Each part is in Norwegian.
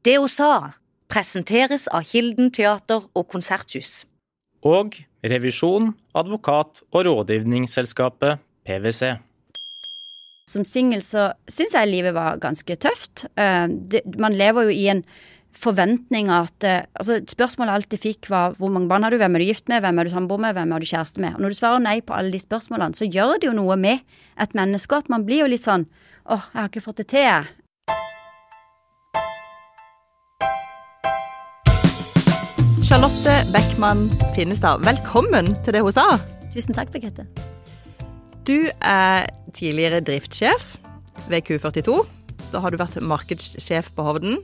Det hun sa, presenteres av Kilden teater og konserthus. Og revisjon, advokat og rådgivningsselskapet PwC. Som singel så syns jeg livet var ganske tøft. Eh, man lever jo i en forventning at eh, altså Spørsmålet jeg alltid fikk, var hvor mange barn har du, hvem er du gift med, hvem er du samboer med, hvem er du kjæreste med? Og når du svarer nei på alle de spørsmålene, så gjør det jo noe med et menneske at man blir jo litt sånn åh, jeg har ikke fått det til, jeg. Charlotte Beckmann Finnestad, velkommen til det hun sa. Tusen takk, Birgitte. Du er tidligere driftssjef ved Q42. Så har du vært markedssjef på Hovden.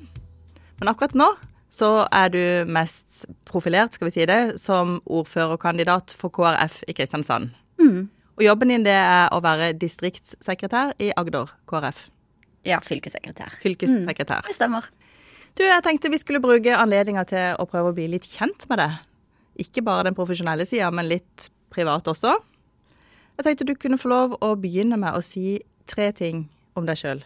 Men akkurat nå så er du mest profilert, skal vi si det, som ordførerkandidat for KrF i Kristiansand. Mm. Og jobben din det er å være distriktssekretær i Agder KrF. Ja, fylkessekretær. Fylkessekretær. Det stemmer. Du, jeg tenkte vi skulle bruke anledninga til å prøve å bli litt kjent med deg. Ikke bare den profesjonelle sida, men litt privat også. Jeg tenkte du kunne få lov å begynne med å si tre ting om deg sjøl.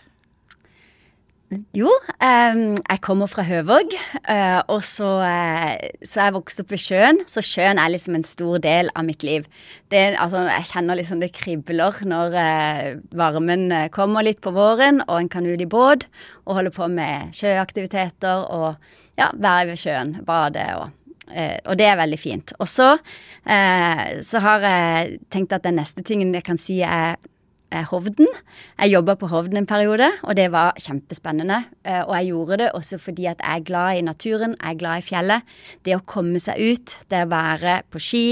Jo, jeg kommer fra Høvåg, eh, og så, eh, så jeg vokst opp ved sjøen. Så sjøen er liksom en stor del av mitt liv. Det, altså, jeg kjenner liksom det kribler når eh, varmen kommer litt på våren, og en kan ut i båt og holde på med sjøaktiviteter og ja, være ved sjøen, bade og og det er veldig fint. Og så, så har jeg tenkt at den neste tingen jeg kan si er Hovden. Jeg jobba på Hovden en periode, og det var kjempespennende. Eh, og jeg gjorde det også fordi at jeg er glad i naturen, jeg er glad i fjellet. Det å komme seg ut, det å være på ski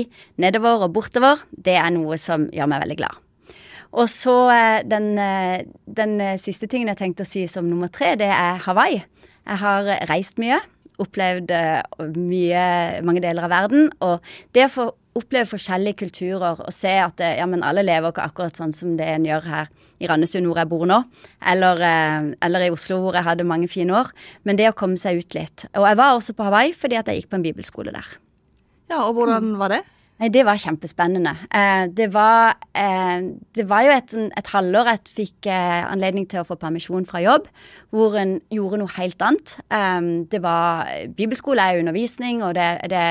nedover og bortover, det er noe som gjør meg veldig glad. Og så eh, den, eh, den siste tingen jeg tenkte å si som nummer tre, det er Hawaii. Jeg har reist mye, opplevd mye, mange deler av verden. Og det å få oppleve forskjellige kulturer og se at ja, men alle lever ikke akkurat sånn som det en gjør her i Randesund, hvor jeg bor nå, eller, eller, i Oslo, hvor jeg hadde mange fine år. Men det å komme seg ut litt. Og jeg var også på Hawaii fordi at jeg gikk på en bibelskole der. Ja, og hvordan var det? Nei, det var kjempespennende. Eh, det, var, eh, det var jo et, et halvår jeg fikk eh, anledning til å få permisjon fra jobb, hvor en gjorde noe helt annet. Eh, det var Bibelskole er jo undervisning, og det, det,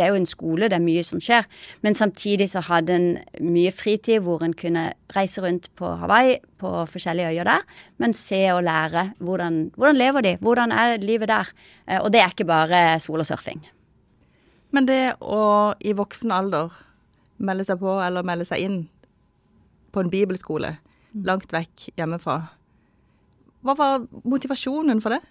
det, er jo en skole, det er mye som skjer. Men samtidig så hadde en mye fritid hvor en kunne reise rundt på Hawaii, på forskjellige øyer der, men se og lære hvordan, hvordan lever de, hvordan er livet der. Eh, og det er ikke bare sol og surfing. Men det å i voksen alder melde seg på eller melde seg inn på en bibelskole langt vekk hjemmefra, hva var motivasjonen for det?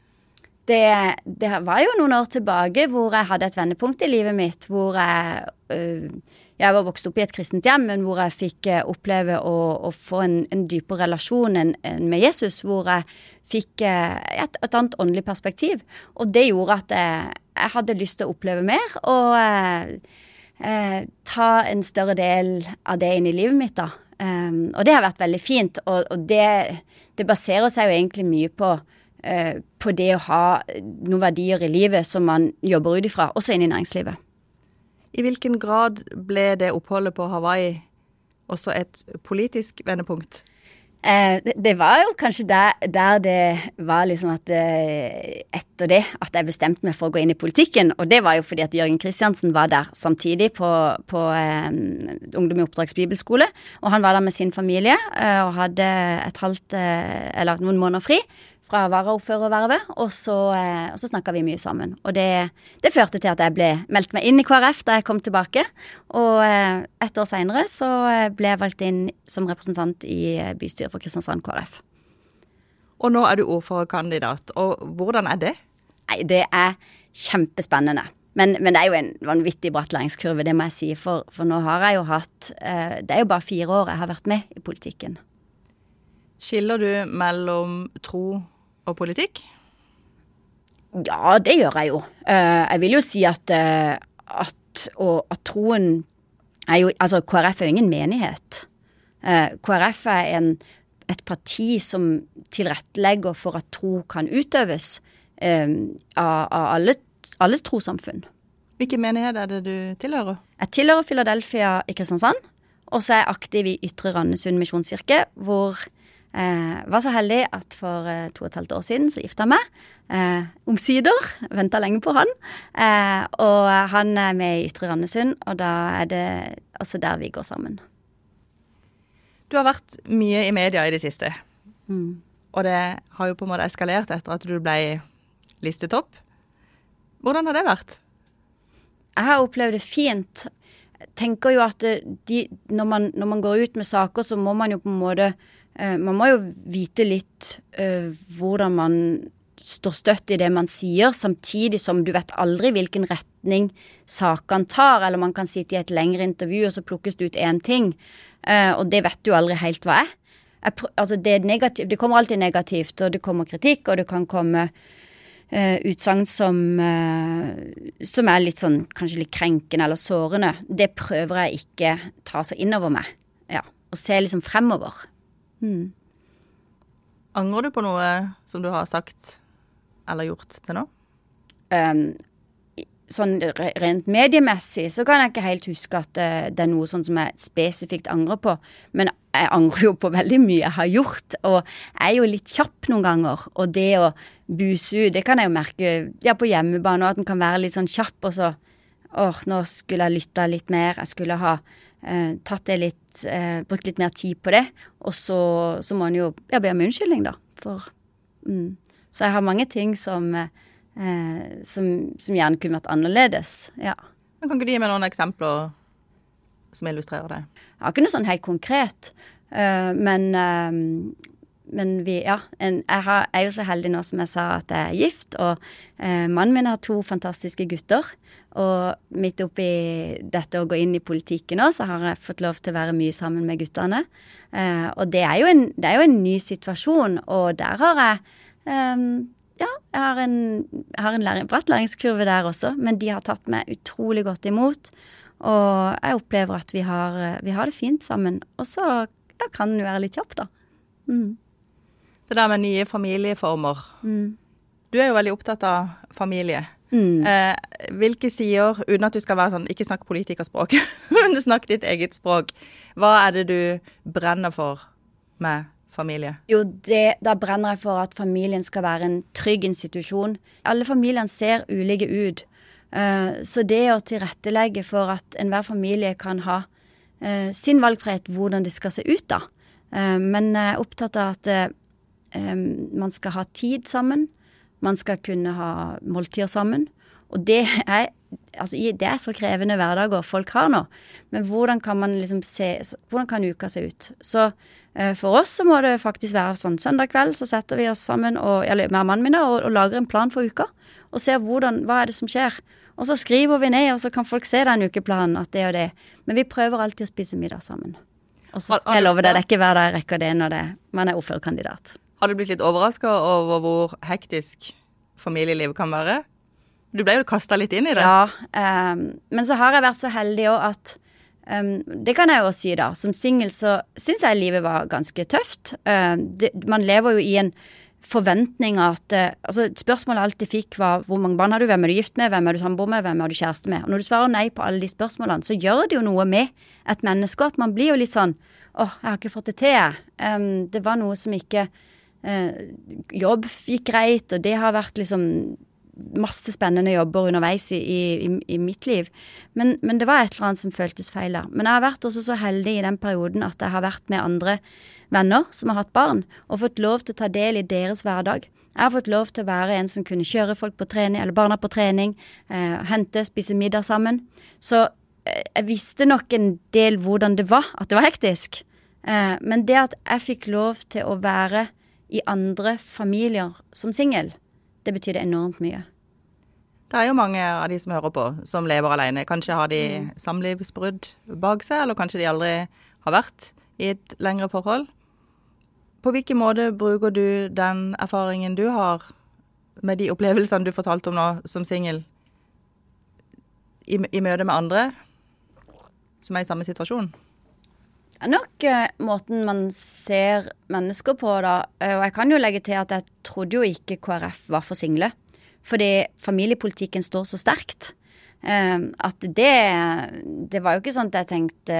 Det, det, var jo noen år tilbake hvor jeg hadde et vendepunkt i livet mitt. Hvor jeg øh, Jeg var vokst opp i et kristent hjem, men hvor jeg fikk øh, oppleve å, å få en, en, dypere relasjon enn en med Jesus. Hvor jeg fikk øh, et, et, annet åndelig perspektiv. Og det gjorde at jeg, jeg hadde lyst til å oppleve mer. Og eh, ta en større del av det inn i livet mitt, da. Um, og det har vært veldig fint. Og, og det, det baserer seg jo egentlig mye på uh, på det å ha noen verdier i livet som man jobber ut ifra, også inn i næringslivet. I hvilken grad ble det oppholdet på Hawaii også et politisk vendepunkt? Eh, det, var jo kanskje der, der det var liksom at eh, etter det at jeg bestemte meg for å gå inn i politikken. Og det var jo fordi at Jørgen Kristiansen var der samtidig på, på um, Ungdom i oppdrags bibelskole. Og han var der med sin familie uh, og hadde et halvt, eller noen måneder fri fra varaordførervervet, og så, eh, og så snakka vi mye sammen. Og det, det, førte til at jeg ble meldt meg inn i KrF da jeg kom tilbake. Og eh, ett år seinere så eh, ble jeg valgt inn som representant i bystyret for Kristiansand KrF. Og nå er du ordførerkandidat, og hvordan er det? Nei, det er kjempespennende. Men, men, det er jo en vanvittig bratt læringskurve, det må jeg si. For, for nå har jeg jo hatt Det er jo bare fire år jeg har vært med i politikken. Skiller du mellom tro og politikk? Ja, det gjør jeg jo. Uh, jeg vil jo si at, uh, at, og, at, troen er jo Altså, KrF er jo ingen menighet. Uh, KrF er en, et parti som tilrettelegger for at tro kan utøves av, av alle, alle trossamfunn. Hvilken menighet er det du tilhører? Jeg tilhører Philadelphia i Kristiansand. Og så er jeg aktiv i Ytre Randesund misjonskirke, hvor Eh, var så heldig at for eh, to og et halvt år siden så gifta jeg meg. Eh, Omsider. Venta lenge på han. Eh, og han er med i Ytre Randesund, og da er det altså der vi går sammen. Du har vært mye i media i det siste. Mm. Og det har jo på en måte eskalert etter at du ble listet opp. Hvordan har det vært? Jeg har opplevd det fint. Jeg tenker jo at de, når, man, når man går ut med saker, så må man jo på en måte eh, Man må jo vite litt eh, hvordan man står støtt i det man sier, samtidig som du vet aldri hvilken retning sakene tar, eller man kan sitte i et lengre intervju, og så plukkes det ut én ting, eh, og det vet du aldri helt hva er. Altså det, er negativ, det kommer alltid negativt, og det kommer kritikk, og det kan komme uh, utsagn som, uh, som er litt sånn kanskje litt krenkende eller sårende. Det prøver jeg ikke ta så innover meg. Ja, Og se liksom fremover. Mm. Angrer du på noe som du har sagt eller gjort til nå? Um, sånn rent mediemessig så kan jeg ikke helt huske at det, det er noe sånn som jeg spesifikt angrer på. Men jeg angrer jo på veldig mye jeg har gjort, og jeg er jo litt kjapp noen ganger. Og det å buse ut, det kan jeg jo merke ja, på hjemmebane, at en kan være litt sånn kjapp, og så åh, nå skulle jeg lytta litt mer, jeg skulle ha eh, tatt det litt, eh, brukt litt mer tid på det. Og så, så må en jo ja, be om unnskyldning, da. For mm. Så jeg har mange ting som eh, som, som gjerne kunne vært annerledes. Ja. Men kan ikke du gi meg noen eksempler som illustrerer det? Jeg har ikke noe sånn helt konkret, eh, men eh, men vi, ja, en, jeg, har, er jo så heldig nå som jeg sa at jeg er gift, og eh, mannen min har to fantastiske gutter. Og midt oppi dette å gå inn i politikken nå, så har jeg fått lov til å være mye sammen med guttene. Eh, og det er, jo en, det er jo en ny situasjon, og der har jeg eh, Ja, jeg har en, jeg har en læring, bratt læringskurve der også, men de har tatt meg utrolig godt imot. Og jeg opplever at vi har, eh, vi har det fint sammen. Og så ja, kan en være litt kjapp, da. Mm. Det der med nye familieformer. Mm. Du er jo veldig opptatt av familie. Mm. Eh, hvilke sider, uten at du skal være sånn, ikke snakk politikerspråk, men snakk ditt eget språk. Hva er det du brenner for med familie? Jo, det, da brenner jeg for at familien skal være en trygg institusjon. Alle familiene ser ulike ut. Eh, så det å tilrettelegge for at enhver familie kan ha eh, sin valgfrihet, hvordan det skal se ut, da. Eh, men jeg er opptatt av at eh, man skal ha tid sammen. Man skal kunne ha måltider sammen. Og det er, altså, det er så krevende hverdager folk har nå. Men hvordan kan man liksom se Hvordan kan uka se ut? Så eh, for oss så må det faktisk være sånn søndag kveld så setter vi oss sammen, og, eller med mannen min, da, og, og lager en plan for uka. Og ser hvordan, hva er det som skjer. Og så skriver vi ned, og så kan folk se den ukeplanen at det og det. Men vi prøver alltid å spise middag sammen. Og så skal jeg lover love deg, det er ikke hver dag jeg rekker det når det, man er ordførerkandidat. Har du blitt litt overraska over hvor hektisk familielivet kan være? Du ble jo kasta litt inn i det. Ja, um, men så har jeg vært så heldig òg at um, Det kan jeg jo si, da. Som singel så syns jeg livet var ganske tøft. Um, det, man lever jo i en forventning at eh, altså Spørsmålet jeg alltid fikk, var hvor mange barn har du, hvem er du gift med, hvem er du samboer med, hvem er du kjæreste med? Og når du svarer nei på alle de spørsmålene, så gjør det jo noe med et menneske. At man blir jo litt sånn åh, jeg har ikke fått det til, jeg. Det var noe som ikke Jobb gikk greit, og det har vært liksom masse spennende jobber underveis i, i, i mitt liv. Men, men det var et eller annet som føltes feil da. Men jeg har vært også så heldig i den perioden at jeg har vært med andre venner som har hatt barn, og fått lov til å ta del i deres hverdag. Jeg har fått lov til å være en som kunne kjøre folk på trening, eller barna på trening, eh, hente, spise middag sammen. Så eh, jeg visste nok en del hvordan det var, at det var hektisk. Eh, men det at jeg fikk lov til å være i andre familier som singel, det betydde enormt mye. Det er jo mange av de som hører på, som lever alene. Kanskje har de samlivsbrudd bak seg, eller kanskje de aldri har vært i et lengre forhold. På hvilken måte bruker du den erfaringen du har med de opplevelsene du fortalte om nå som singel, i, i møte med andre som er i samme situasjon? Det er nok uh, måten man ser mennesker på, da. Eh, og jeg kan jo legge til at jeg trodde jo ikke KrF var for single. Fordi familiepolitikken står så sterkt. Uh, at det Det var jo ikke sånn at jeg tenkte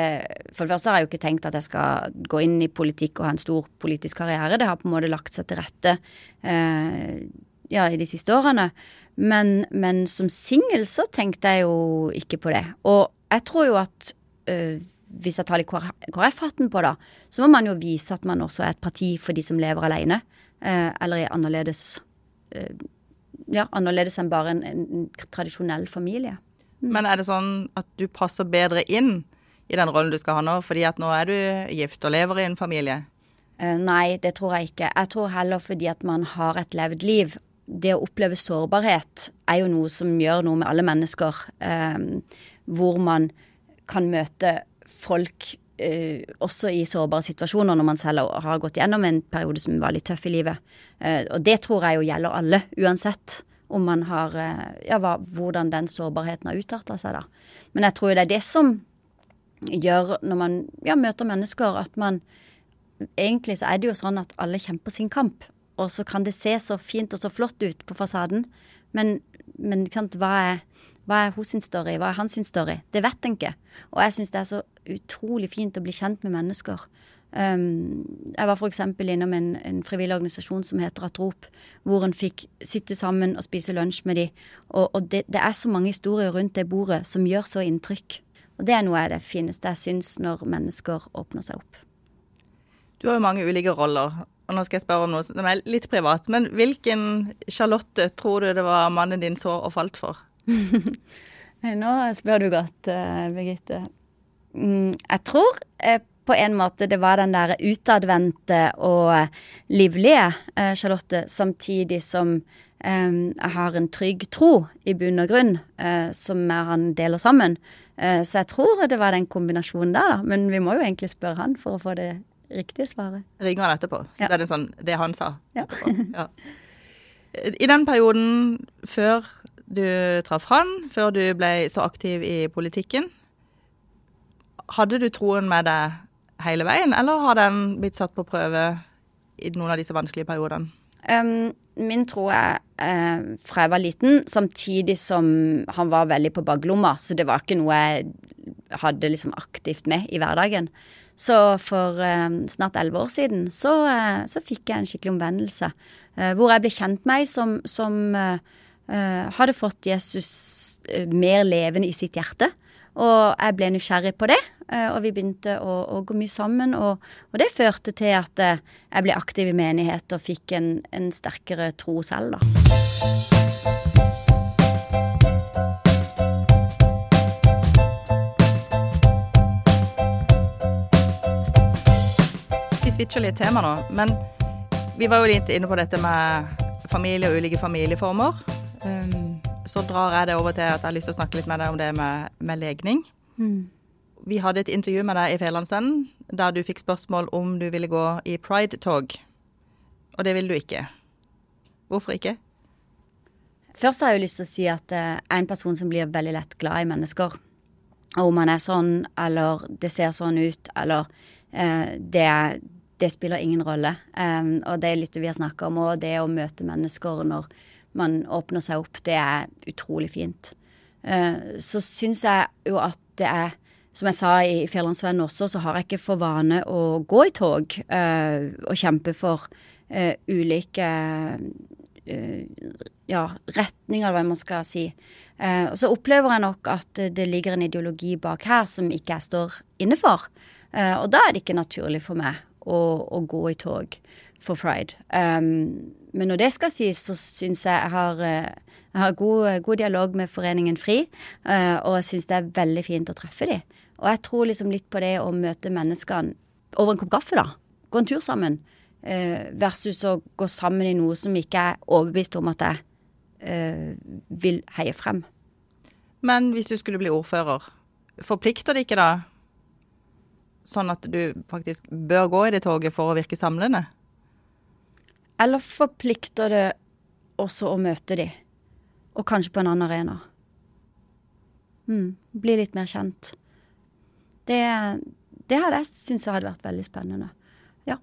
For det første har jeg jo ikke tenkt at jeg skal gå inn i politikk og ha en stor politisk karriere. Det har på en måte lagt seg til rette ja, i de siste årene. Men, men som singel så tenkte jeg jo ikke på det. Og jeg tror jo at hvis jeg tar litt KrF-hatten på, da, så må man jo vise at man også er et parti for de som lever alene. Eh, eller er annerledes eh, Ja, annerledes enn bare en, en tradisjonell familie. Mm. Men er det sånn at du passer bedre inn i den rollen du skal ha nå, fordi at nå er du gift og lever i en familie? Eh, nei, det tror jeg ikke. Jeg tror heller fordi at man har et levd liv, det å oppleve sårbarhet er jo noe som gjør noe med alle mennesker. Eh, hvor man kan møte folk Uh, også i sårbare situasjoner når man selv har gått gjennom en periode som var litt tøff i livet. Uh, og det tror jeg jo gjelder alle, uansett om man har uh, Ja, hva, hvordan den sårbarheten har utarta seg, da. Men jeg tror jo det er det som gjør, når man ja, møter mennesker, at man Egentlig så er det jo sånn at alle kjemper sin kamp. Og så kan det se så fint og så flott ut på fasaden, men, men hva, er, hva er hos sin story, hva er hans sin story? Det vet en ikke. Og jeg syns det er så utrolig fint å bli kjent med mennesker. Um, jeg var f.eks. innom en, en, frivillig organisasjon som heter Atrop, hvor en fikk sitte sammen og spise lunsj med de. Og, og det, det, er så mange historier rundt det bordet som gjør så inntrykk. Og det er noe av det fineste jeg syns når mennesker åpner seg opp. Du har jo mange ulike roller, og nå skal jeg spørre om noe som er litt privat. Men hvilken Charlotte tror du det var mannen din så og falt for? Nå spør du godt, uh, Birgitte. Mm, jeg tror uh, på en måte det var den der utadvendte og livlige uh, Charlotte, samtidig som jeg har en trygg tro i bunn og grunn, som han deler sammen. så jeg tror det var den kombinasjonen der, da. Men vi må jo egentlig spørre han for å få det riktige svaret. Ringer han etterpå, så ja. det er det, sånn, det han sa ja. ja. I den perioden før du traff han, før du ble så aktiv i politikken, hadde du troen med deg hele veien, eller har den blitt satt på prøve i noen av disse vanskelige periodene? Um, min tro er uh, fra jeg var liten, samtidig som han var veldig på baklomma. Så det var ikke noe jeg hadde liksom aktivt med i hverdagen. Så for eh, snart elleve år siden så, eh, så, fikk jeg en skikkelig omvendelse. Eh, hvor jeg ble kjent med ei som, som eh, eh, hadde fått Jesus eh, mer levende i sitt hjerte. Og jeg ble nysgjerrig på det, og vi begynte å, å gå mye sammen. Og, og, det førte til at jeg ble aktiv i menighet og fikk en, en sterkere tro selv, da. switcher litt tema nå, men vi var jo litt inne på dette med familie og ulike familieformer. Um, så drar jeg det over til at jeg har lyst til å snakke litt med deg om det med, med legning. Mm. Vi hadde et intervju med deg i Fælandsenden der du fikk spørsmål om du ville gå i pride-tog. Og det ville du ikke. Hvorfor ikke? Først har jeg jo lyst til å si at er en person som blir veldig lett glad i mennesker. Og om han er sånn, eller det ser sånn ut, eller eh, det, det spiller ingen rolle. Um, og det er litt det vi har snakka om òg, det å møte mennesker når man åpner seg opp, det er utrolig fint. Uh, så syns jeg jo at det er Som jeg sa i Fjellandsvennen også, så har jeg ikke for vane å gå i tog uh, og kjempe for uh, ulike ja, retninger, hva man skal si. og så opplever jeg nok at det ligger en ideologi bak her som ikke jeg står inne for. og da er det ikke naturlig for meg å, å gå i tog for pride. Um, men når det skal sies, så syns jeg jeg har, eh, jeg har god, god, dialog med Foreningen FRI, uh, og syns det er veldig fint å treffe dem. Og jeg tror liksom litt på det å møte menneskene over en kopp kaffe, da. Gå en tur sammen. Versus å gå sammen i noe som ikke er overbevist om at jeg vil heie frem. Men hvis du skulle bli ordfører, forplikter det ikke da sånn at du faktisk bør gå i det toget for å virke samlende? Eller forplikter det også å møte de, og kanskje på en annen arena? Mm, bli litt mer kjent. Det, det hadde jeg syntes hadde vært veldig spennende. Ja.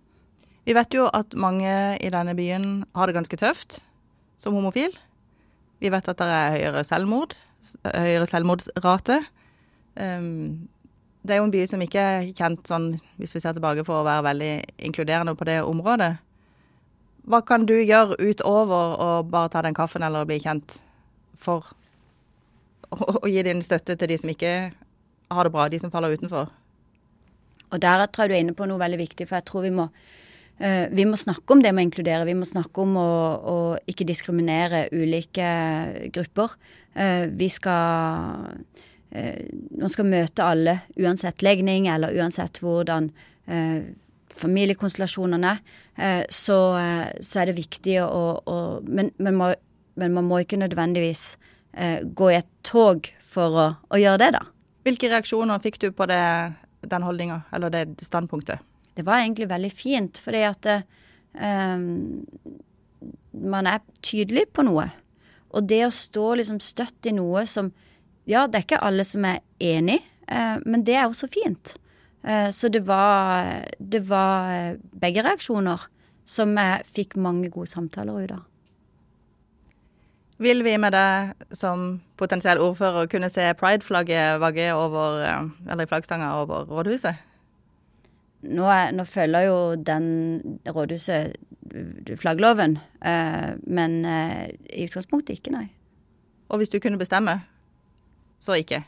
Vi vet jo at mange i denne byen har det ganske tøft som homofil. Vi vet at det er høyere selvmord høyere selvmordsrate. Um, det er jo en by som ikke er kjent sånn, hvis vi ser tilbake, for å være veldig inkluderende på det området. Hva kan du gjøre utover å bare ta den kaffen eller bli kjent for å, å gi din støtte til de som ikke har det bra, de som faller utenfor? Og der tror jeg du er inne på noe veldig viktig, for jeg tror vi må, uh, vi må snakke om det med å inkludere. Vi må snakke om å, å ikke diskriminere ulike grupper. Uh, vi skal uh, Man skal møte alle, uansett legning eller uansett hvordan familiekonstellasjonene er. Så, så, er det viktig å, å men, men, må, men, man må ikke nødvendigvis gå i et tog for å, å gjøre det, da. Hvilke reaksjoner fikk du på det den holdninga, eller det standpunktet? Det var egentlig veldig fint, fordi at um, man er tydelig på noe. Og det å stå liksom støtt i noe som Ja, det er ikke alle som er enig, uh, men det er også fint. Uh, så det var, det var begge reaksjoner som jeg fikk mange gode samtaler ut av. Vil vi med det som potensiell ordfører kunne se pride-flagget vagge over, eh, eller i flaggstanga over rådhuset? Nå, er, nå, følger jo den rådhuset flaggloven, men i utgangspunktet ikke, nei. Og hvis du kunne bestemme, så ikke?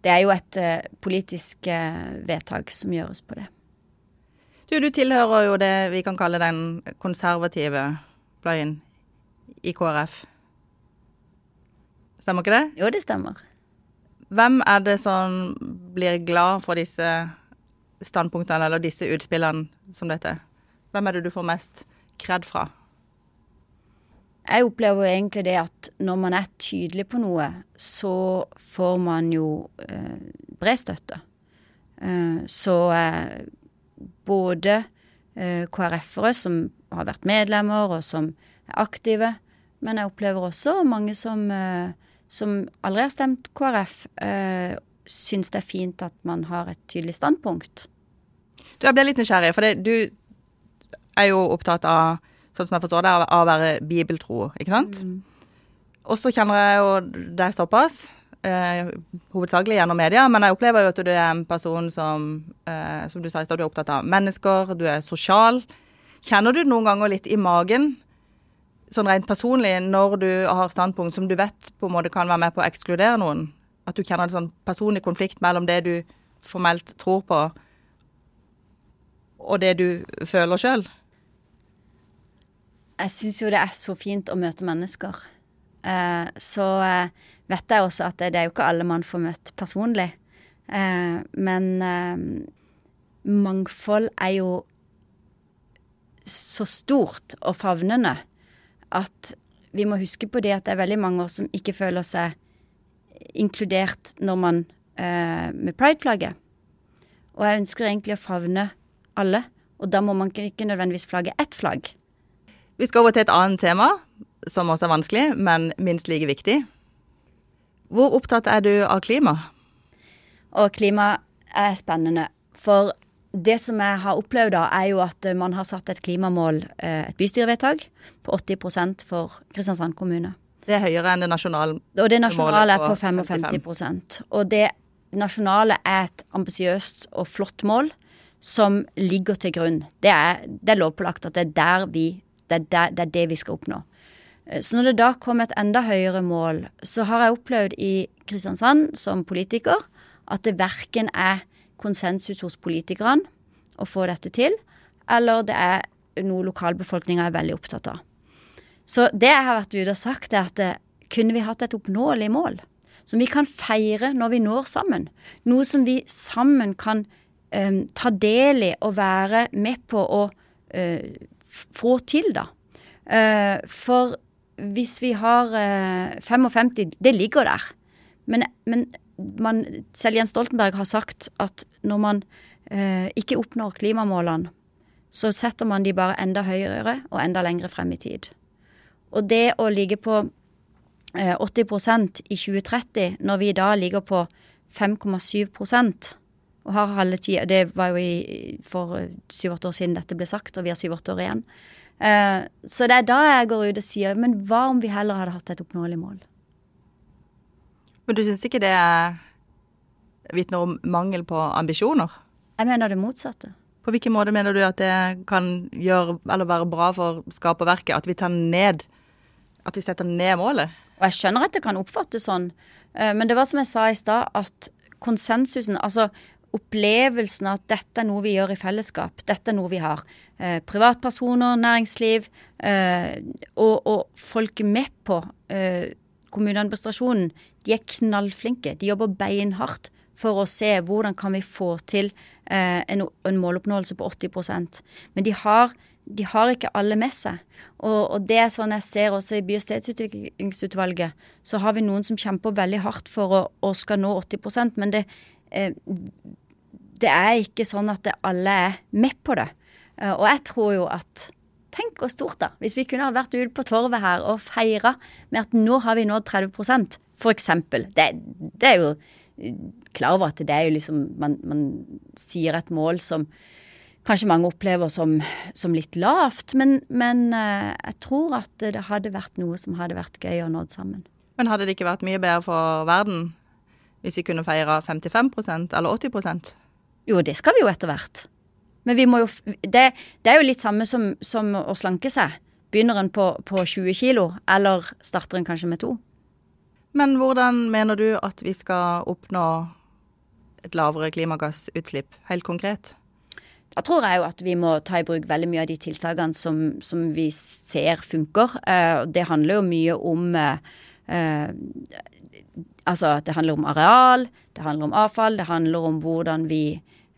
Det er jo et uh, politisk vedtak som gjøres på det. Du, du tilhører jo det vi kan kalle den konservative fløyen i KrF. Stemmer ikke det? Jo, det stemmer. Hvem er det som blir glad for disse standpunktene eller disse utspillene som dette? Hvem er det du får mest kred fra? Jeg opplever jo egentlig det at når man er tydelig på noe, så får man jo eh, bred støtte. Eh, så eh, både eh, KrF-ere som har vært medlemmer og som er aktive, men jeg opplever også mange som eh, som aldri har stemt KrF, eh, syns det er fint at man har et tydelig standpunkt. Du, Jeg ble litt nysgjerrig, for det, du er jo opptatt av sånn som jeg forstår det, av å være bibeltro, ikke sant? Mm. Og så kjenner jeg jo deg såpass, eh, hovedsakelig gjennom media, men jeg opplever jo at du er en person som, eh, som du sa i stad, du er opptatt av mennesker, du er sosial. Kjenner du noen ganger litt i magen sånn rent personlig, når du har standpunkt som du vet på en måte kan være med på å ekskludere noen, at du kjenner en sånn personlig konflikt mellom det du formelt tror på, og det du føler sjøl? Jeg syns jo det er så fint å møte mennesker. Eh, så eh, vet jeg også at det, er jo ikke alle man får møtt personlig. Eh, men mangfold er jo så stort og favnende at vi må huske på det at det er veldig mange som ikke føler seg inkludert når man med prideflagget. Og jeg ønsker egentlig å favne alle, og da må man ikke nødvendigvis flagge ett flagg. Vi skal over til et annet tema, som også er vanskelig, men minst like viktig. Hvor opptatt er du av klima? Og klima er spennende. For det som jeg har opplevd, da, er jo at man har satt et klimamål, eh, et bystyrevedtak, på 80% for Kristiansand kommune. Det er høyere enn det nasjonale målet? Og det nasjonale er på 55% Og det nasjonale er et ambisiøst og flott mål som ligger til grunn. Det er, det er lovpålagt at det er, der vi, det, er det, det er det vi skal oppnå. Eh, så når det da kom et enda høyere mål, så har jeg opplevd i Kristiansand som politiker at det verken er konsensus hos politikerne å få dette til, eller det er noe lokalbefolkninga er veldig opptatt av. Så det jeg har vært ute og sagt, er at det, eh, kunne vi hatt et oppnåelig mål som vi kan feire når vi når sammen? Noe som vi sammen kan um, ta del i og være med på å uh, få til, da. Uh, for hvis vi har uh, 55 Det ligger der. Men, men man, selv Jens Stoltenberg har sagt at når man uh, ikke oppnår klimamålene, så setter man de bare enda høyere og enda lengre frem i tid. Og det å ligge på eh, 80% i 2030, når vi da ligger på 5,7 og har halve tida Det var jo i, for syv-åtte år siden dette ble sagt, og vi har syv-åtte år igjen. Uh, så det er da jeg går ut og sier men hva om vi heller hadde hatt et oppnåelig mål? Men du syns ikke det vitner om mangel på ambisjoner? Jeg mener det motsatte. På hvilken måte mener du at det kan gjøre, eller være bra for skaperverket at vi tar ned At vi setter ned målet? Og jeg skjønner at det kan oppfattes sånn, eh, men det var som jeg sa i stad, at konsensusen, altså opplevelsen av at dette er noe vi gjør i fellesskap, dette er noe vi har. Eh, privatpersoner, næringsliv eh, og, og, folk med på. Eh, kommuneadministrasjonen, de er knallflinke. De jobber beinhardt for å se hvordan kan vi få til eh, en, en, måloppnåelse på 80% Men de har, de har ikke alle med seg. Og, og, det er sånn jeg ser også i by- og stedsutviklingsutvalget, så har vi noen som kjemper veldig hardt for å, å skal nå 80% men det, det er ikke sånn at alle er med på det. Eh, og jeg tror jo at Tenk hvor stort, da. Hvis vi kunne ha vært ute på torvet her og feira med at nå har vi nådd 30% for eksempel. Det, det er jo klar over at det er jo liksom man, man sier et mål som kanskje mange opplever som, som litt lavt, men, men jeg tror at det hadde vært noe som hadde vært gøy å nå sammen. Men hadde det ikke vært mye bedre for verden hvis vi kunne feire 55% eller 80% Jo, det skal vi jo etter hvert. Men vi må jo Det, det er jo litt samme som, som å slanke seg. Begynner en på, på 20 kilo, eller starter en kanskje med to? Men hvordan mener du at vi skal oppnå et lavere klimagassutslipp, helt konkret? Da tror jeg jo at vi må ta i bruk veldig mye av de tiltakene som, som vi ser funker. Eh, det handler jo mye om Altså, det handler om areal, det handler om avfall, det handler om hvordan vi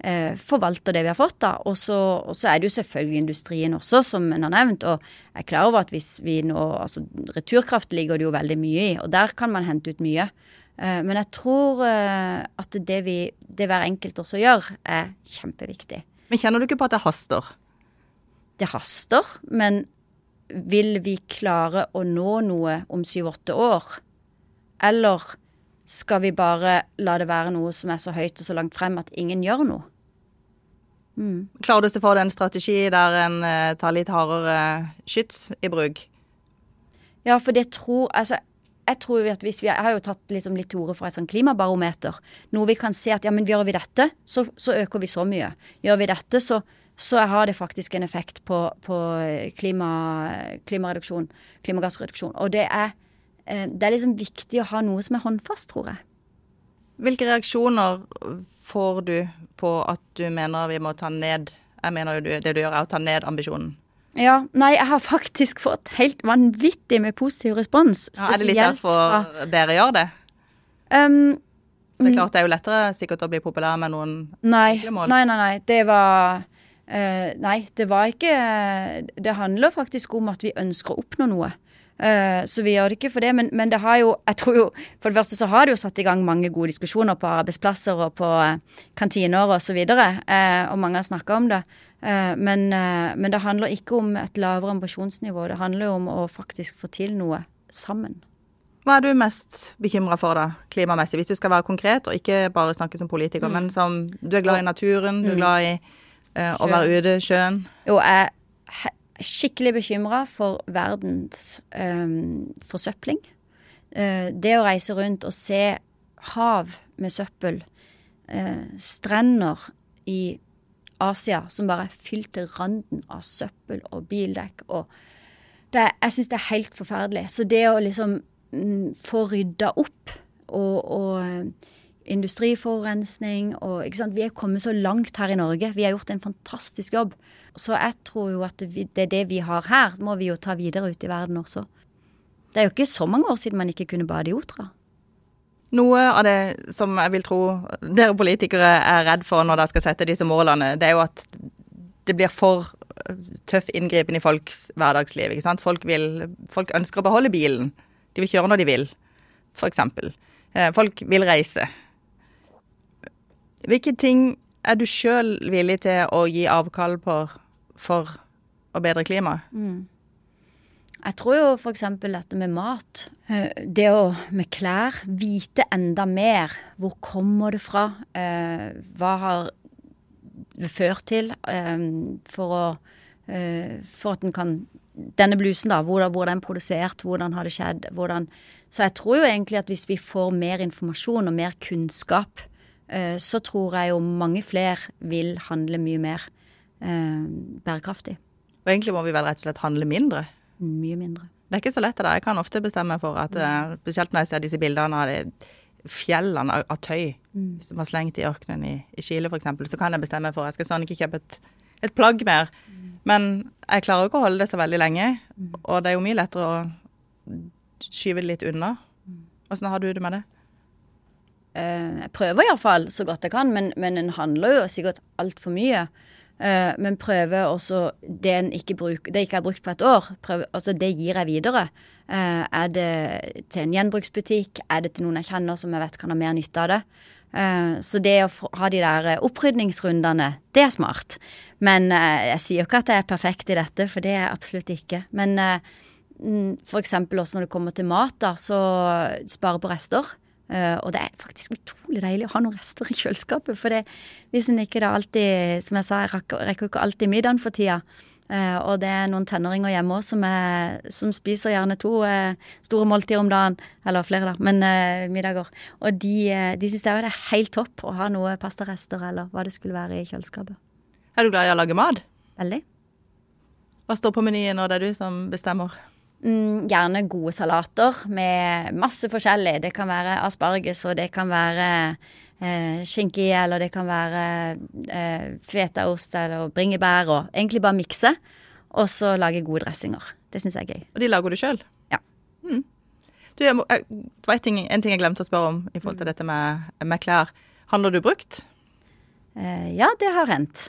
eh, forvalter det vi har fått. da. Og så er det jo selvfølgelig industrien også, som en har nevnt. Og jeg er klar over at hvis vi nå altså Returkraft ligger det jo veldig mye i, og der kan man hente ut mye. Eh, men jeg tror eh, at det, vi, det hver enkelt også gjør, er kjempeviktig. Men kjenner du ikke på at det haster? Det haster, men vil vi klare å nå noe om syv-åtte år? Eller skal vi bare la det være noe som er så høyt og så langt frem at ingen gjør noe? Mm. Klarer du å se for deg en strategi der en eh, tar litt hardere skyts i bruk? Ja, for det tror Altså, jeg tror at hvis vi Jeg har jo tatt liksom litt til orde for et sånn klimabarometer. Noe vi kan se at ja, men gjør vi dette, så, så øker vi så mye. Gjør vi dette, så, så har det faktisk en effekt på, på klima, klimareduksjon, klimagassreduksjon. Og det er, eh, det er liksom viktig å ha noe som er håndfast, tror jeg. Hvilke reaksjoner får du på at du mener vi må ta ned Jeg mener jo det du gjør, er å ta ned ambisjonen. Ja, nei, jeg har faktisk fått helt vanvittig med positiv respons. Ja, er det litt derfor fra... dere gjør det? Um, det er klart det er jo lettere sikkert å bli populær med noen nei, mål. Nei, nei, nei. Det var uh, Nei, det var ikke Det handler faktisk om at vi ønsker å oppnå noe. Uh, så vi gjør det ikke for det, men, men, det har jo Jeg tror jo For det første så har det jo satt i gang mange gode diskusjoner på arbeidsplasser og på kantiner kantiner og så videre, uh, og mange har snakka om det. Men, men, det handler ikke om et lavere ambisjonsnivå. Det handler jo om å faktisk få til noe sammen. Hva er du mest bekymra for, da, klimamessig? Hvis du skal være konkret, og ikke bare snakke som politiker, mm. men som Du er glad i naturen, du er mm. glad i å være ute, sjøen? Jo, jeg skikkelig bekymra for verdens um, forsøpling. Uh, det å reise rundt og se hav med søppel, uh, strender i Asia som bare er fylt til randen av søppel og bildekk og det, Jeg syns det er helt forferdelig. Så det å liksom mm, få rydda opp og, og industriforurensning og? Vi er kommet så langt her i Norge. Vi har gjort en fantastisk jobb. Så jeg tror jo at det er det vi har her, må vi jo ta videre ut i verden også. Det er jo ikke så mange år siden man ikke kunne bade i Otra. Noe av det som jeg vil tro dere politikere er redd for når dere skal sette disse målene, det er jo at det blir for tøff inngripen i folks hverdagsliv. ikke sant? Folk, vil, folk ønsker å beholde bilen. De vil kjøre når de vil, f.eks. Eh, folk vil reise. Hvilke ting er du sjøl villig til å gi avkall på for å bedre klimaet? Mm. Jeg tror jo f.eks. dette med mat. Eh, det å med klær vite enda mer. Hvor kommer det fra? Eh, hva har det ført til? Eh, for, å, for at en kan denne blusen, da, hvor, hvor den er produsert, hvordan har det skjedd, hvordan Så jeg tror jo egentlig at hvis vi får mer informasjon og mer kunnskap, så tror jeg jo mange flere vil handle mye mer eh, bærekraftig. Og egentlig må vi vel rett og slett handle mindre. Mye mindre. Det er ikke så lett det der. Jeg kan ofte bestemme for at, eh, spesielt når jeg ser disse bildene av de fjellene av, tøy Mm. som var slengt i ørkenen i, i Chile f.eks., så kan jeg bestemme for at jeg skal sånn ikke kjøpe et, et plagg mer. Men jeg klarer ikke å holde det så veldig lenge, og det er jo mye lettere å skyve det litt unna. Åssen har du det med det? Eh, jeg prøver iallfall så godt jeg kan, men, men en handler jo sikkert altfor mye. Eh, men prøver også det en ikke bruk, det ikke har brukt på et år, prøver, altså det gir jeg videre. Eh, er det til en gjenbruksbutikk? Er det til noen jeg kjenner som jeg vet kan ha mer nytte av det? Så det å ha de der opprydningsrundene, det er smart. Men jeg sier jo ikke at jeg er perfekt i dette, for det er jeg absolutt ikke. Men mm, eksempel også når det kommer til mat, da, så spare på rester. Eh, og det er faktisk utrolig deilig å ha noen rester i kjøleskapet. For det, hvis en ikke da alltid Som jeg sa, jeg rekker, rekker ikke alltid middagen for tida. Eh, og det er noen tenåringer hjemme òg som, som spiser gjerne to eh, store måltider om dagen. Eller flere, da, men middager. Og de, de syns det er helt topp å ha noe pastarester eller hva det skulle være i kjøleskapet. Er du glad i å lage mat? Veldig. Hva står på menyen når det er du som bestemmer? Mm, gjerne gode salater med masse forskjellig. Det kan være asparges, og det kan være eh, skinke i, eller det kan være eh, fetaost eller bringebær, og egentlig bare mikse. Og så lage gode dressinger. Det syns jeg er gøy. Og de lager du sjøl? Ja. Mm. Du, jeg jeg, en ting, en ting jeg glemte å spørre om i forhold til dette med, med klær. Handler du brukt? Eh, ja, det har hendt.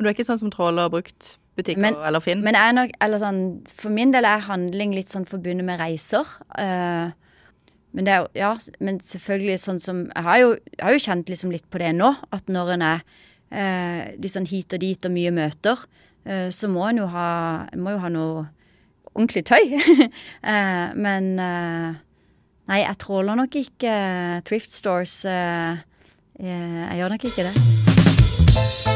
Du er ikke sånn som tråler brukt butikker Men- eller Finn? Men er nok, eller sånn, for min del er handling litt sånn forbundet med reiser. Uh, men det er jo, ja, men selvfølgelig sånn som Jeg har jo, jeg har jo kjent liksom litt på det nå, at når en er uh, litt sånn hit og dit og mye møter, uh, så må en jo ha, må jo ha noe ordentlig tøy. men Nei, jeg tråler nok ikke thrift stores. jeg gjør nok ikke det.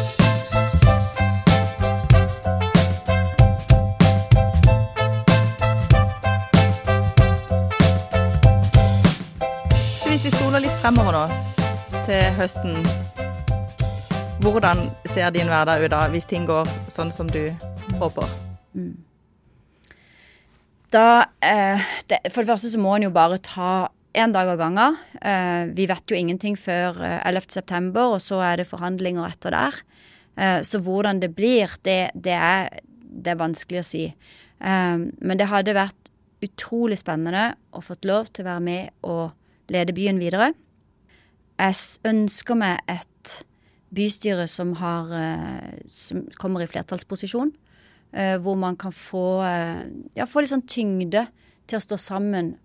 Hvis vi stoler litt fremover nå, til høsten. Hvordan ser din hverdag ut da, hvis ting går sånn som du håper? Da eh, det, For det første så må en jo bare ta én dag av gangen. Eh, vi vet jo ingenting før eh, 11.9, og så er det forhandlinger etter der. Eh, så hvordan det blir, det, det, er, det er vanskelig å si. Eh, men det hadde vært utrolig spennende å fått lov til å være med og lede byen videre. Jeg ønsker meg et bystyre som, har, eh, som kommer i flertallsposisjon. eh, hvor man kan få, eh, ja, få litt sånn tyngde til å stå sammen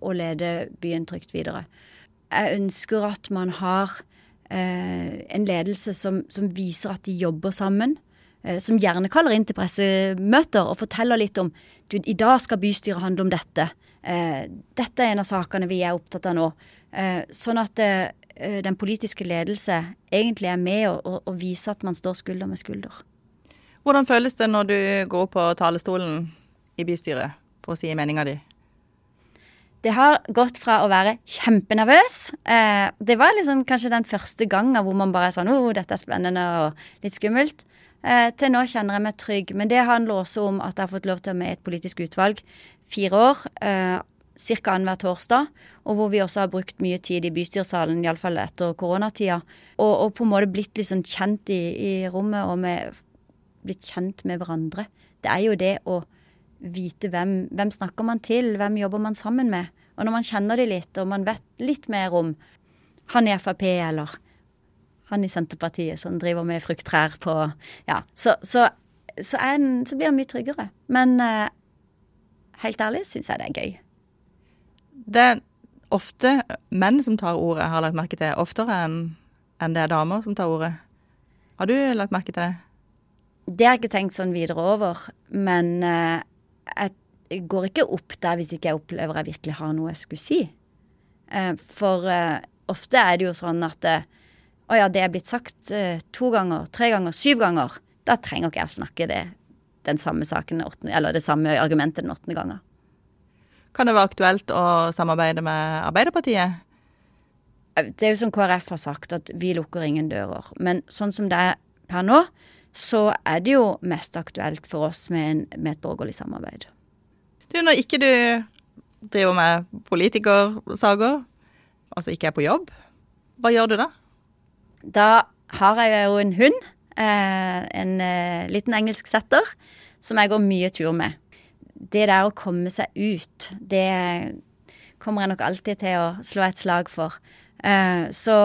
og lede byen trygt videre. Jeg ønsker at man har en ledelse som, som viser at de jobber sammen. Som gjerne kaller inn til pressemøter og forteller litt om du, i dag skal bystyret handle om dette. Eh, dette er en av sakene vi er opptatt av nå. Eh, sånn at eh, den politiske ledelse egentlig er med og, og, og viser at man står skulder med skulder. Hvordan føles det når du går på talerstolen i bystyret for å si meninga di? Det har gått fra å være kjempenervøs eh, Det var liksom kanskje den første gangen hvor man bare er sånn oh, dette er spennende og litt skummelt. Eh, til nå kjenner jeg meg trygg. Men det handler også om at jeg har fått lov til å være med i et politisk utvalg fire år. Eh, Ca. annenhver torsdag. Og hvor vi også har brukt mye tid i bystyresalen, iallfall etter koronatida. Og, og på en måte blitt litt sånn kjent i, i rommet og med, blitt kjent med hverandre. Det er jo det å vite hvem, hvem snakker man til, hvem jobber man sammen med. Og når man kjenner de litt, og man vet litt mer om han i Frp eller han i Senterpartiet som driver med frukttrær på Ja, så, så, så, en, så blir han mye tryggere. Men eh, helt ærlig syns jeg det er gøy. Det er ofte menn som tar ordet, har lagt merke til. Oftere enn enn det er damer som tar ordet. Har du lagt merke til det? Det har jeg ikke tenkt sånn videre over, men eh, jeg går ikke opp der hvis ikke jeg opplever jeg virkelig har noe jeg skulle si. Eh, for eh, ofte er det jo sånn at å ja, det er blitt sagt to ganger, tre ganger, syv ganger. Da trenger ikke jeg snakke det den samme saken, eller det samme argumentet den åttende gangen. Kan det være aktuelt å samarbeide med Arbeiderpartiet? Det er jo som KrF har sagt, at vi lukker ingen dører. Men sånn som det er per nå, så er det jo mest aktuelt for oss med, en, med et borgerlig samarbeid. Du, når ikke du driver med politikersaker, altså ikke er på jobb, hva gjør du da? Da har jeg jo en hund, eh, en eh, liten engelsk setter, som jeg går mye tur med. Det der å komme seg ut, det kommer jeg nok alltid til å slå et slag for. Eh, så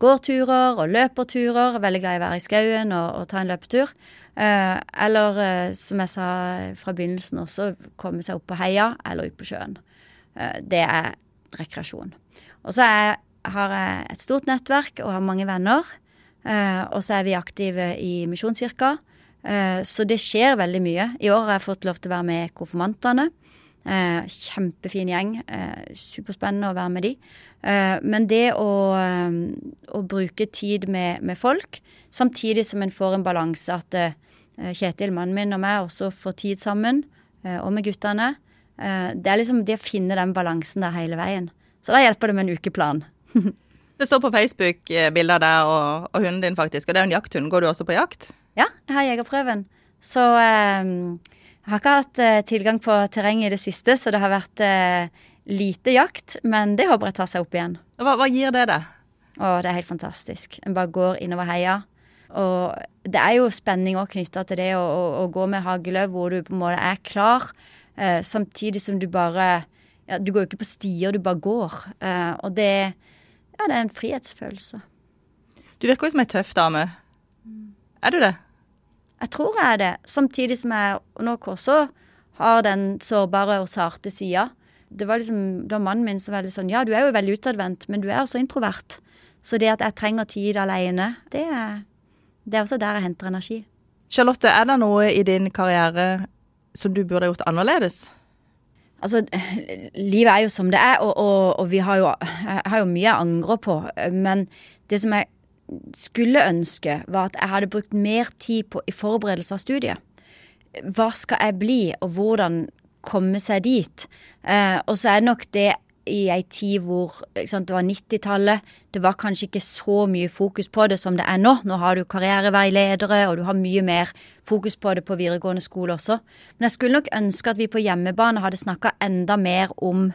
går turer og løperturer. er Veldig glad i å være i skauen og, og ta en løpetur. Eh, eller eh, som jeg sa fra begynnelsen også, komme seg opp på heia eller ut på sjøen. Eh, det er rekreasjon. Og så har jeg et stort nettverk og har mange venner. Eh, og så er vi aktive i Misjonskirka. Eh, så det skjer veldig mye. I år har jeg fått lov til å være med konfirmantene. Eh, kjempefin gjeng. Eh, superspennende å være med de. Men det å, å bruke tid med, med folk, samtidig som en får en balanse at Kjetil, mannen min og meg også får tid sammen, og med guttene. Det er liksom det å finne den balansen der hele veien. Så da hjelper det med en ukeplan. Det står på Facebook bilder av deg og, og hunden din, faktisk. Og det er jo en jakthund. Går du også på jakt? Ja, jeg har jegerprøven. Så eh, jeg har ikke hatt eh, tilgang på terreng i det siste, så det har vært eh, lite jakt. Men det håper jeg tar seg opp igjen. Hva, hva gir det deg? Å, det er helt fantastisk. En bare går innover heia. Og det er jo spenning òg knytta til det å, å, å gå med hagløv hvor du på en måte er klar, eh, samtidig som du bare ja, Du går jo ikke på stier, du bare går. Eh, og det, ja, det er en frihetsfølelse. Du virker jo som ei tøff dame. Er du det? Jeg tror jeg er det. Samtidig som jeg nok også har den sårbare og sarte sida. Det var liksom, det var mannen min som var veldig sånn Ja, du er jo veldig utadvendt, men du er også introvert. Så det at jeg trenger tid alene, det er, det er også der jeg henter energi. Charlotte, er det noe i din karriere som du burde ha gjort annerledes? Altså, livet er jo som det er, og, og, og vi har jo, jeg har jo mye jeg angrer på. Men det som jeg skulle ønske, var at jeg hadde brukt mer tid på i forberedelse av studiet. Hva skal jeg bli, og hvordan komme seg dit? Eh, og så er det nok det i ei tid hvor sant, det var 90-tallet. Det var kanskje ikke så mye fokus på det som det er nå. Nå har du karriereveiledere, og du har mye mer fokus på det på videregående skole også. Men jeg skulle nok ønske at vi på hjemmebane hadde snakka enda mer om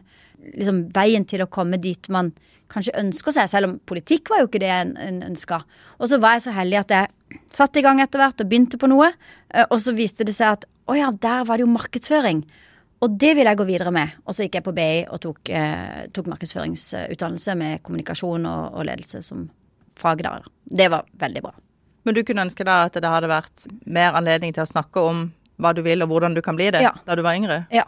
liksom, veien til å komme dit man kanskje ønsker seg, selv om politikk var jo ikke det en, en ønska. Og så var jeg så heldig at jeg satte i gang etter hvert og begynte på noe, eh, og så viste det seg at å ja, der var det jo markedsføring. Og det vil jeg gå videre med. Og så gikk jeg på BI og tok, eh, tok markedsføringsutdannelse med kommunikasjon og, og, ledelse som fag der. Det var veldig bra. Men du kunne ønske da at det hadde vært mer anledning til å snakke om hva du vil og hvordan du kan bli det Ja. da du var yngre? Ja.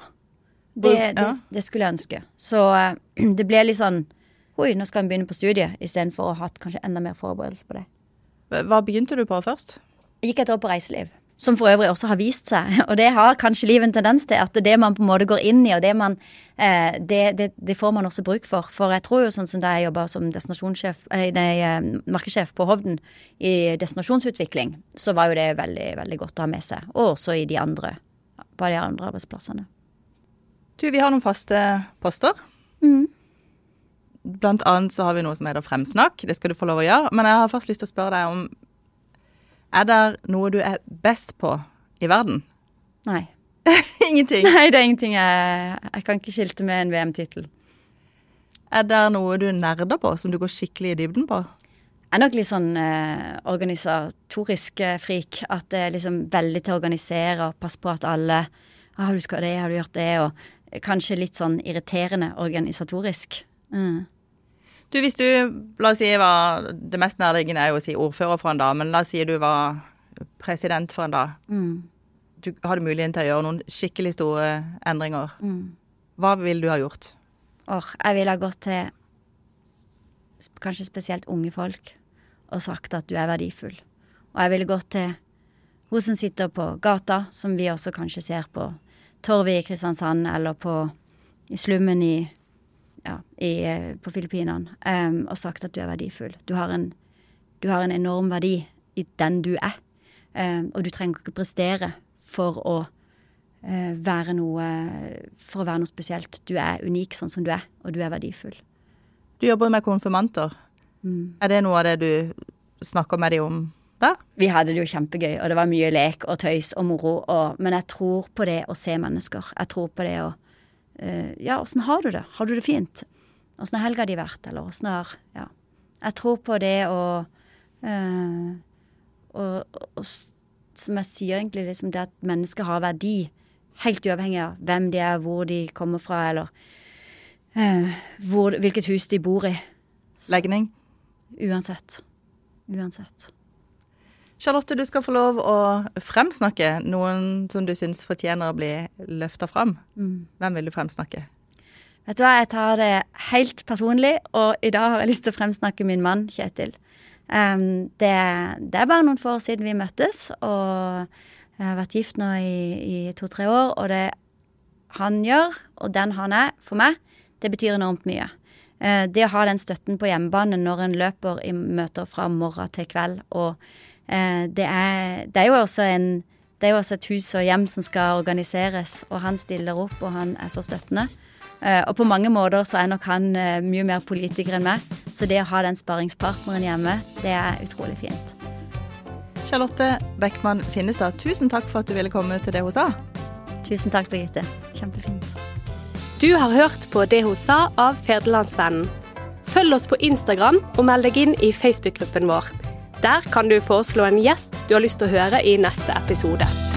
Det, Ja. det, det skulle jeg ønske. Så eh, det ble litt sånn Oi, nå skal vi begynne på studiet, istedenfor å ha hatt kanskje enda mer forberedelse på det. Hva begynte du på først? Jeg gikk et år på reiseliv, som for øvrig også har vist seg. Og det har kanskje livet en tendens til, at det man på en måte går inn i, og det man eh, det, det, det får man også bruk for. For jeg tror jo sånn som da jeg jobba som destinasjonssjef, eh, markedssjef på Hovden i destinasjonsutvikling, så var jo det veldig, veldig godt å ha med seg. Og også i de andre, på de andre arbeidsplassene. Du, vi har noen faste poster. Mm. Blant annet så har vi noe som heter Fremsnakk. Det skal du få lov å gjøre. Men jeg har først lyst til å spørre deg om Er det noe du er best på i verden? Nei. Ingenting. Nei, det er ingenting jeg Jeg kan ikke skilte med en VM-tittel. Er det noe du nerder på, som du går skikkelig i dybden på? Jeg er nok litt sånn eh, organisatorisk eh, frik. At det er liksom veldig til å organisere og passe på at alle ah, 'Du skal det, har du gjort det?' Og kanskje litt sånn irriterende organisatorisk. Mm. Du, hvis du, la oss si, var Det mest nærliggende er jo å si ordfører for en dag, men la oss si du var president for en dag. Mm. Du hadde muligheten til å gjøre noen skikkelig store endringer. Mm. Hva ville du ha gjort? Or, jeg ville ha gått til kanskje spesielt unge folk og sagt at du er verdifull. Og jeg ville gått til hun som sitter på gata, som vi også kanskje ser på Torvet i Kristiansand, eller på i slummen i, ja, i, eh, på Filippinene, um, og sagt at du er verdifull. Du har en, du har en enorm verdi i den du er. Um, og du trenger ikke prestere for å uh, være noe For å være noe spesielt. Du er unik sånn som du er, og du er verdifull. Du jobber med konfirmanter. Mm. Er det noe av det du snakker med dem om der? Vi hadde det jo kjempegøy, og det var mye lek og tøys og moro. Og, men jeg tror på det å se mennesker. Jeg tror på det å uh, Ja, åssen har du det? Har du det fint? Åssen har helga di vært, eller åssen har Ja. Jeg tror på det å uh, og, og, som jeg sier, egentlig, liksom det at mennesker har verdi. Helt uavhengig av hvem de er, hvor de kommer fra, eller uh, hvor, hvilket hus de bor i. Legning? Uansett. Uansett. Charlotte, du skal få lov å fremsnakke noen som du syns fortjener å bli løfta fram. Mm. Hvem vil du fremsnakke? Vet du hva, jeg tar det helt personlig, og i dag har jeg lyst til å fremsnakke min mann, Kjetil. Um, det, det er bare noen få år siden vi møttes, og jeg har vært gift nå i, i to-tre år, og det han gjør, og den han er, for meg, det betyr enormt mye. Uh, det å ha den støtten på hjemmebane når en løper i møter fra morgen til kveld, og det, er, det er jo også en det er jo også et hus og hjem som skal organiseres, og han stiller opp, og han er så støttende. Eh, og på mange måter så er nok han eh, mye mer politiker enn meg, så det å ha den sparringspartneren hjemme, det er utrolig fint. Charlotte Beckmann Finnestad, tusen takk for at du ville komme til det hun sa. Tusen takk, Birgitte. Kjempefint. Du har hørt på Det hun sa av Ferdelandsvennen. Følg oss på Instagram og meld deg inn i Facebook-gruppen vår. Der kan du foreslå en gjest du har lyst til å høre i neste episode.